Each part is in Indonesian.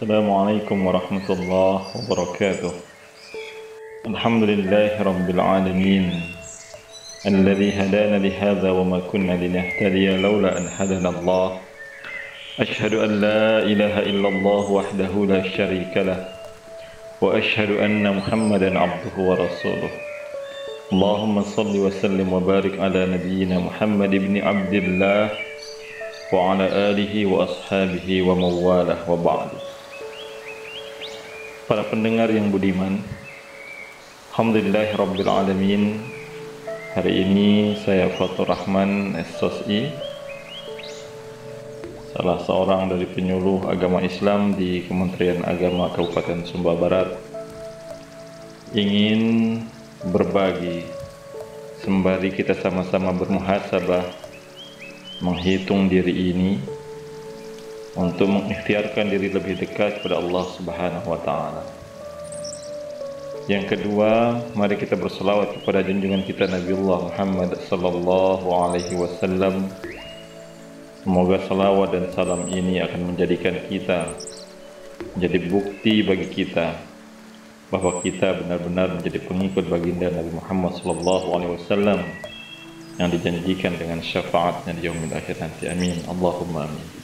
Bismillahirrahmanirrahim. Assalamualaikum warahmatullahi wabarakatuh. Alhamdulillahi rabbil alamin. الذي هدانا لهذا وما كنا لنهتدي لولا أن هدانا الله أشهد أن لا إله إلا الله وحده لا شريك له وأشهد أن محمدا عبده ورسوله اللهم صل وسلم وبارك على نبينا محمد بن عبد الله وعلى آله وأصحابه ومن والاه وبعد Para pendengar yang budiman, Alhamdulillah Alamin. Hari ini saya Fatur Rahman SOSI Salah seorang dari penyuluh agama Islam di Kementerian Agama Kabupaten Sumba Barat. Ingin berbagi Sembari kita sama-sama bermuhasabah Menghitung diri ini untuk mengikhtiarkan diri lebih dekat kepada Allah Subhanahu wa taala. Yang kedua, mari kita berselawat kepada junjungan kita Nabiullah Muhammad sallallahu alaihi wasallam. Semoga salawat dan salam ini akan menjadikan kita menjadi bukti bagi kita bahwa kita benar-benar menjadi pengikut baginda Nabi Muhammad sallallahu alaihi wasallam yang dijanjikan dengan syafaatnya di yaumil akhir nanti. Amin. Allahumma amin.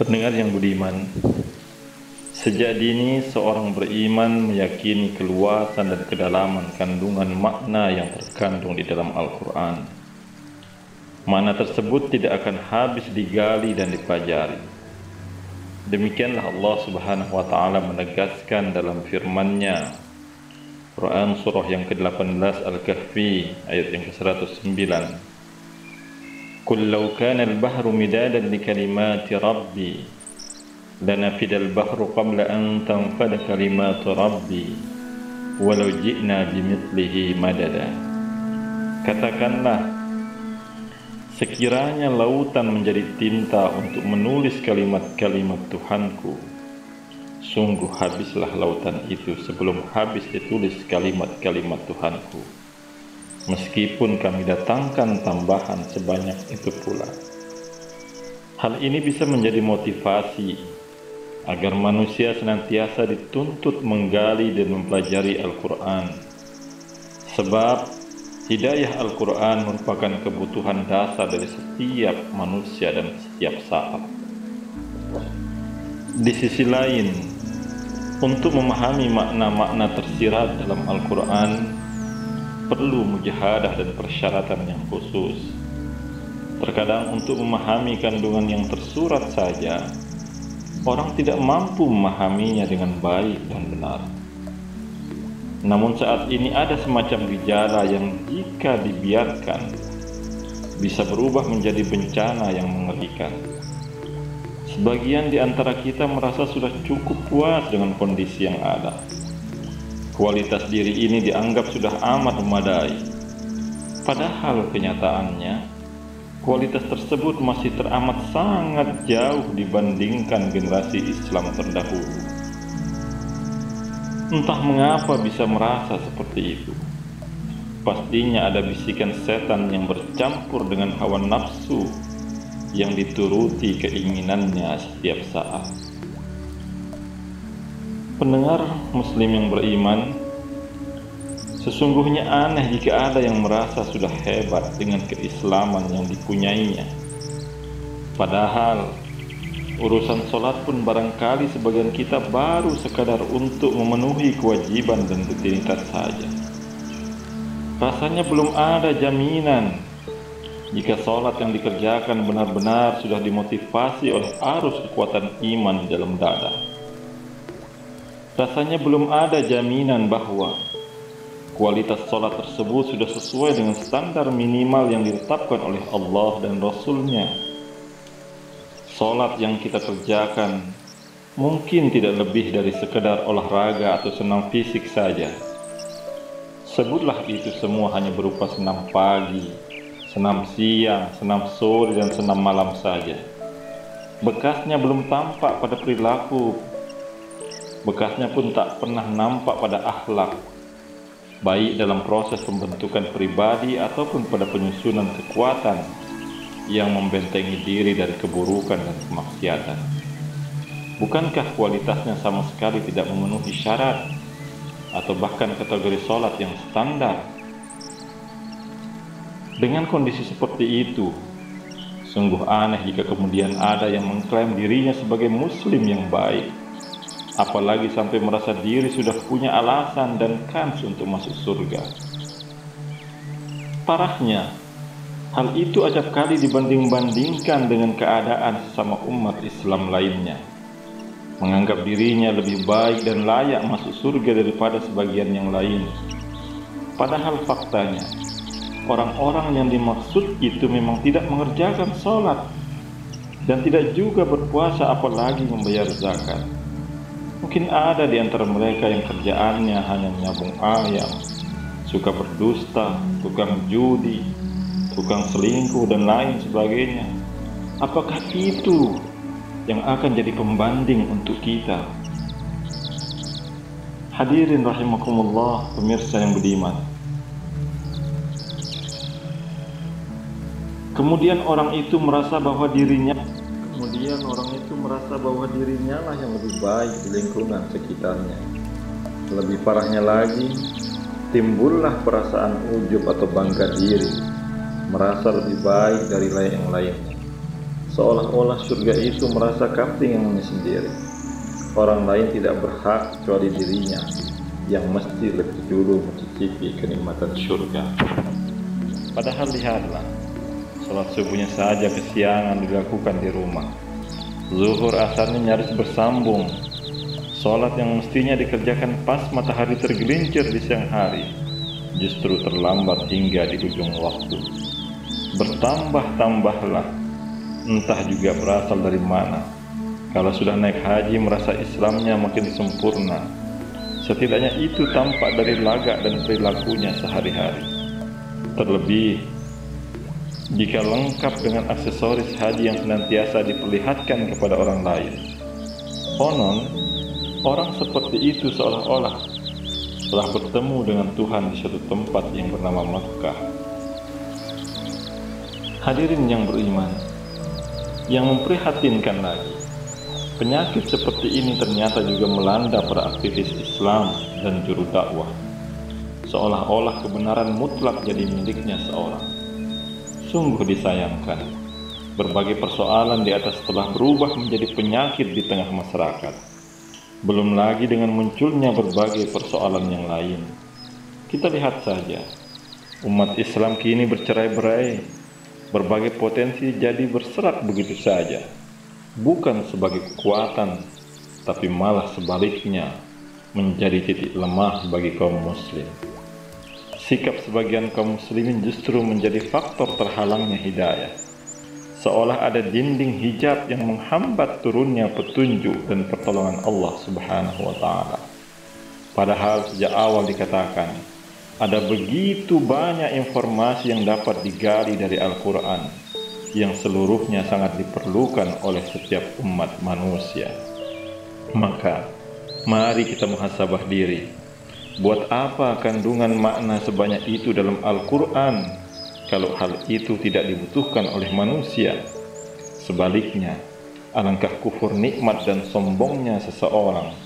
Pendengar yang budiman, sejak dini seorang beriman meyakini keluasan dan kedalaman kandungan makna yang terkandung di dalam Al-Quran. Makna tersebut tidak akan habis digali dan dipelajari. Demikianlah Allah Subhanahu wa taala menegaskan dalam firman-Nya Quran surah yang ke-18 Al-Kahfi ayat yang ke-109 قل لو كان البحر مدادا لكلمات ربي لنفد البحر قبل أن تنفد كلمات ربي ولو جئنا بمثله مددا Katakanlah Sekiranya lautan menjadi tinta untuk menulis kalimat-kalimat Tuhanku Sungguh habislah lautan itu sebelum habis ditulis kalimat-kalimat Tuhanku meskipun kami datangkan tambahan sebanyak itu pula. Hal ini bisa menjadi motivasi agar manusia senantiasa dituntut menggali dan mempelajari Al-Quran. Sebab hidayah Al-Quran merupakan kebutuhan dasar dari setiap manusia dan setiap saat. Di sisi lain, untuk memahami makna-makna tersirat dalam Al-Quran, perlu mujahadah dan persyaratan yang khusus. Terkadang untuk memahami kandungan yang tersurat saja, orang tidak mampu memahaminya dengan baik dan benar. Namun saat ini ada semacam gejala yang jika dibiarkan bisa berubah menjadi bencana yang mengerikan. Sebagian di antara kita merasa sudah cukup puas dengan kondisi yang ada Kualitas diri ini dianggap sudah amat memadai. Padahal kenyataannya, kualitas tersebut masih teramat sangat jauh dibandingkan generasi Islam terdahulu. Entah mengapa bisa merasa seperti itu. Pastinya ada bisikan setan yang bercampur dengan hawa nafsu yang dituruti keinginannya setiap saat. Pendengar muslim yang beriman Sesungguhnya aneh jika ada yang merasa sudah hebat dengan keislaman yang dipunyainya Padahal Urusan sholat pun barangkali sebagian kita baru sekadar untuk memenuhi kewajiban dan rutinitas saja. Rasanya belum ada jaminan jika sholat yang dikerjakan benar-benar sudah dimotivasi oleh arus kekuatan iman dalam dada. Rasanya belum ada jaminan bahwa kualitas sholat tersebut sudah sesuai dengan standar minimal yang ditetapkan oleh Allah dan Rasulnya Sholat yang kita kerjakan mungkin tidak lebih dari sekedar olahraga atau senam fisik saja. Sebutlah itu semua hanya berupa senam pagi, senam siang, senam sore, dan senam malam saja. Bekasnya belum tampak pada perilaku, bekasnya pun tak pernah nampak pada akhlak, baik dalam proses pembentukan pribadi ataupun pada penyusunan kekuatan yang membentengi diri dari keburukan dan kemaksiatan. Bukankah kualitasnya sama sekali tidak memenuhi syarat atau bahkan kategori sholat yang standar? Dengan kondisi seperti itu, sungguh aneh jika kemudian ada yang mengklaim dirinya sebagai muslim yang baik, apalagi sampai merasa diri sudah punya alasan dan kans untuk masuk surga. Parahnya, Hal itu acap kali dibanding-bandingkan dengan keadaan sesama umat Islam lainnya. Menganggap dirinya lebih baik dan layak masuk surga daripada sebagian yang lain. Padahal faktanya, orang-orang yang dimaksud itu memang tidak mengerjakan sholat dan tidak juga berpuasa apalagi membayar zakat. Mungkin ada di antara mereka yang kerjaannya hanya menyambung ayam, suka berdusta, tukang judi, tukang selingkuh dan lain sebagainya. Apakah itu yang akan jadi pembanding untuk kita? Hadirin rahimakumullah, pemirsa yang budiman. Kemudian orang itu merasa bahwa dirinya Kemudian orang itu merasa bahwa dirinya lah yang lebih baik di lingkungan sekitarnya. Lebih parahnya lagi, timbullah perasaan ujub atau bangga diri merasa lebih baik dari yang lainnya. Seolah-olah surga itu merasa kampingannya sendiri. Orang lain tidak berhak kecuali dirinya yang mesti lebih dulu mencicipi kenikmatan surga. Padahal lihatlah, sholat subuhnya saja kesiangan dilakukan di rumah. Zuhur asarnya nyaris bersambung. Sholat yang mestinya dikerjakan pas matahari tergelincir di siang hari, justru terlambat hingga di ujung waktu bertambah-tambahlah entah juga berasal dari mana kalau sudah naik haji merasa Islamnya makin sempurna setidaknya itu tampak dari lagak dan perilakunya sehari-hari terlebih jika lengkap dengan aksesoris haji yang senantiasa diperlihatkan kepada orang lain konon orang seperti itu seolah-olah telah bertemu dengan Tuhan di suatu tempat yang bernama Mekah Hadirin yang beriman, yang memprihatinkan lagi, penyakit seperti ini ternyata juga melanda para aktivis Islam dan juru dakwah. Seolah-olah kebenaran mutlak jadi miliknya seorang. Sungguh disayangkan, berbagai persoalan di atas telah berubah menjadi penyakit di tengah masyarakat. Belum lagi dengan munculnya berbagai persoalan yang lain. Kita lihat saja, umat Islam kini bercerai-berai berbagai potensi jadi berserak begitu saja, bukan sebagai kekuatan, tapi malah sebaliknya menjadi titik lemah bagi kaum muslim. Sikap sebagian kaum muslimin justru menjadi faktor terhalangnya hidayah. Seolah ada dinding hijab yang menghambat turunnya petunjuk dan pertolongan Allah Subhanahu wa taala. Padahal sejak awal dikatakan, ada begitu banyak informasi yang dapat digali dari Al-Quran yang seluruhnya sangat diperlukan oleh setiap umat manusia. Maka, mari kita muhasabah diri. Buat apa kandungan makna sebanyak itu dalam Al-Quran kalau hal itu tidak dibutuhkan oleh manusia? Sebaliknya, alangkah kufur nikmat dan sombongnya seseorang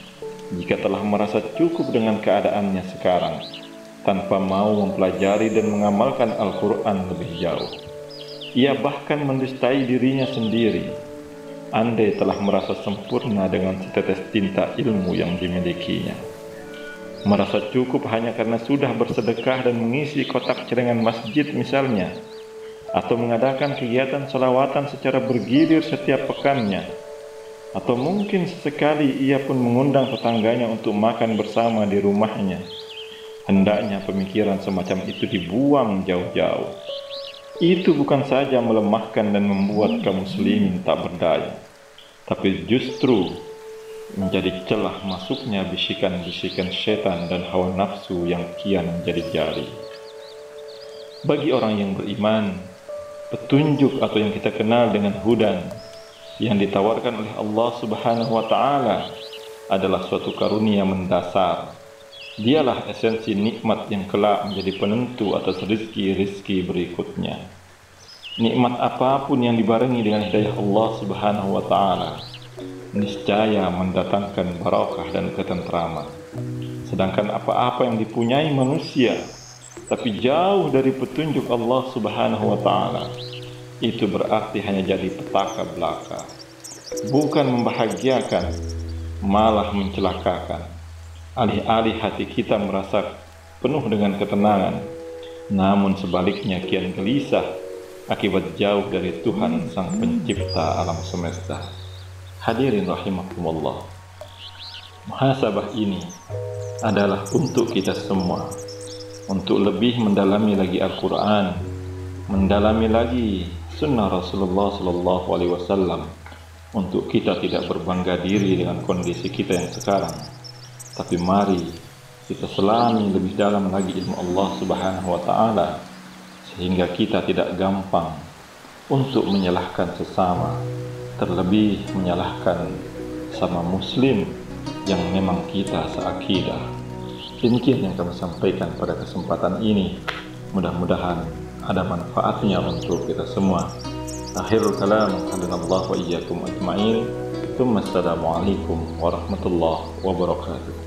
jika telah merasa cukup dengan keadaannya sekarang tanpa mau mempelajari dan mengamalkan Al-Quran lebih jauh. Ia bahkan mendustai dirinya sendiri. andai telah merasa sempurna dengan setetes tinta ilmu yang dimilikinya. Merasa cukup hanya karena sudah bersedekah dan mengisi kotak celengan masjid misalnya, atau mengadakan kegiatan selawatan secara bergilir setiap pekannya, atau mungkin sesekali ia pun mengundang tetangganya untuk makan bersama di rumahnya. Hendaknya pemikiran semacam itu dibuang jauh-jauh. Itu bukan saja melemahkan dan membuat kaum muslimin tak berdaya, tapi justru menjadi celah masuknya bisikan-bisikan setan dan hawa nafsu yang kian menjadi jari. Bagi orang yang beriman, petunjuk atau yang kita kenal dengan hudan yang ditawarkan oleh Allah Subhanahu wa taala adalah suatu karunia mendasar. Dialah esensi nikmat yang kelak menjadi penentu atas rizki-rizki berikutnya. Nikmat apa pun yang dibarengi dengan hidayah Allah Subhanahu wa taala niscaya mendatangkan barakah dan ketentraman. Sedangkan apa-apa yang dipunyai manusia tapi jauh dari petunjuk Allah Subhanahu wa taala itu berarti hanya jadi petaka belaka. Bukan membahagiakan, malah mencelakakan. Alih-alih hati kita merasa penuh dengan ketenangan, namun sebaliknya kian gelisah akibat jauh dari Tuhan Sang Pencipta alam semesta. Hadirin rahimakumullah. Muhasabah ini adalah untuk kita semua, untuk lebih mendalami lagi Al-Quran, mendalami lagi Sunnah Rasulullah Sallallahu Alaihi Wasallam, untuk kita tidak berbangga diri dengan kondisi kita yang sekarang, tapi mari kita selami lebih dalam lagi ilmu Allah Subhanahu Wa Taala sehingga kita tidak gampang untuk menyalahkan sesama, terlebih menyalahkan sama muslim yang memang kita seakidah. Demikian yang kami sampaikan pada kesempatan ini. Mudah-mudahan ada manfaatnya untuk kita semua. Akhirul kalam, wa iyyakum ajma'in. Assalamualaikum warahmatullahi wabarakatuh.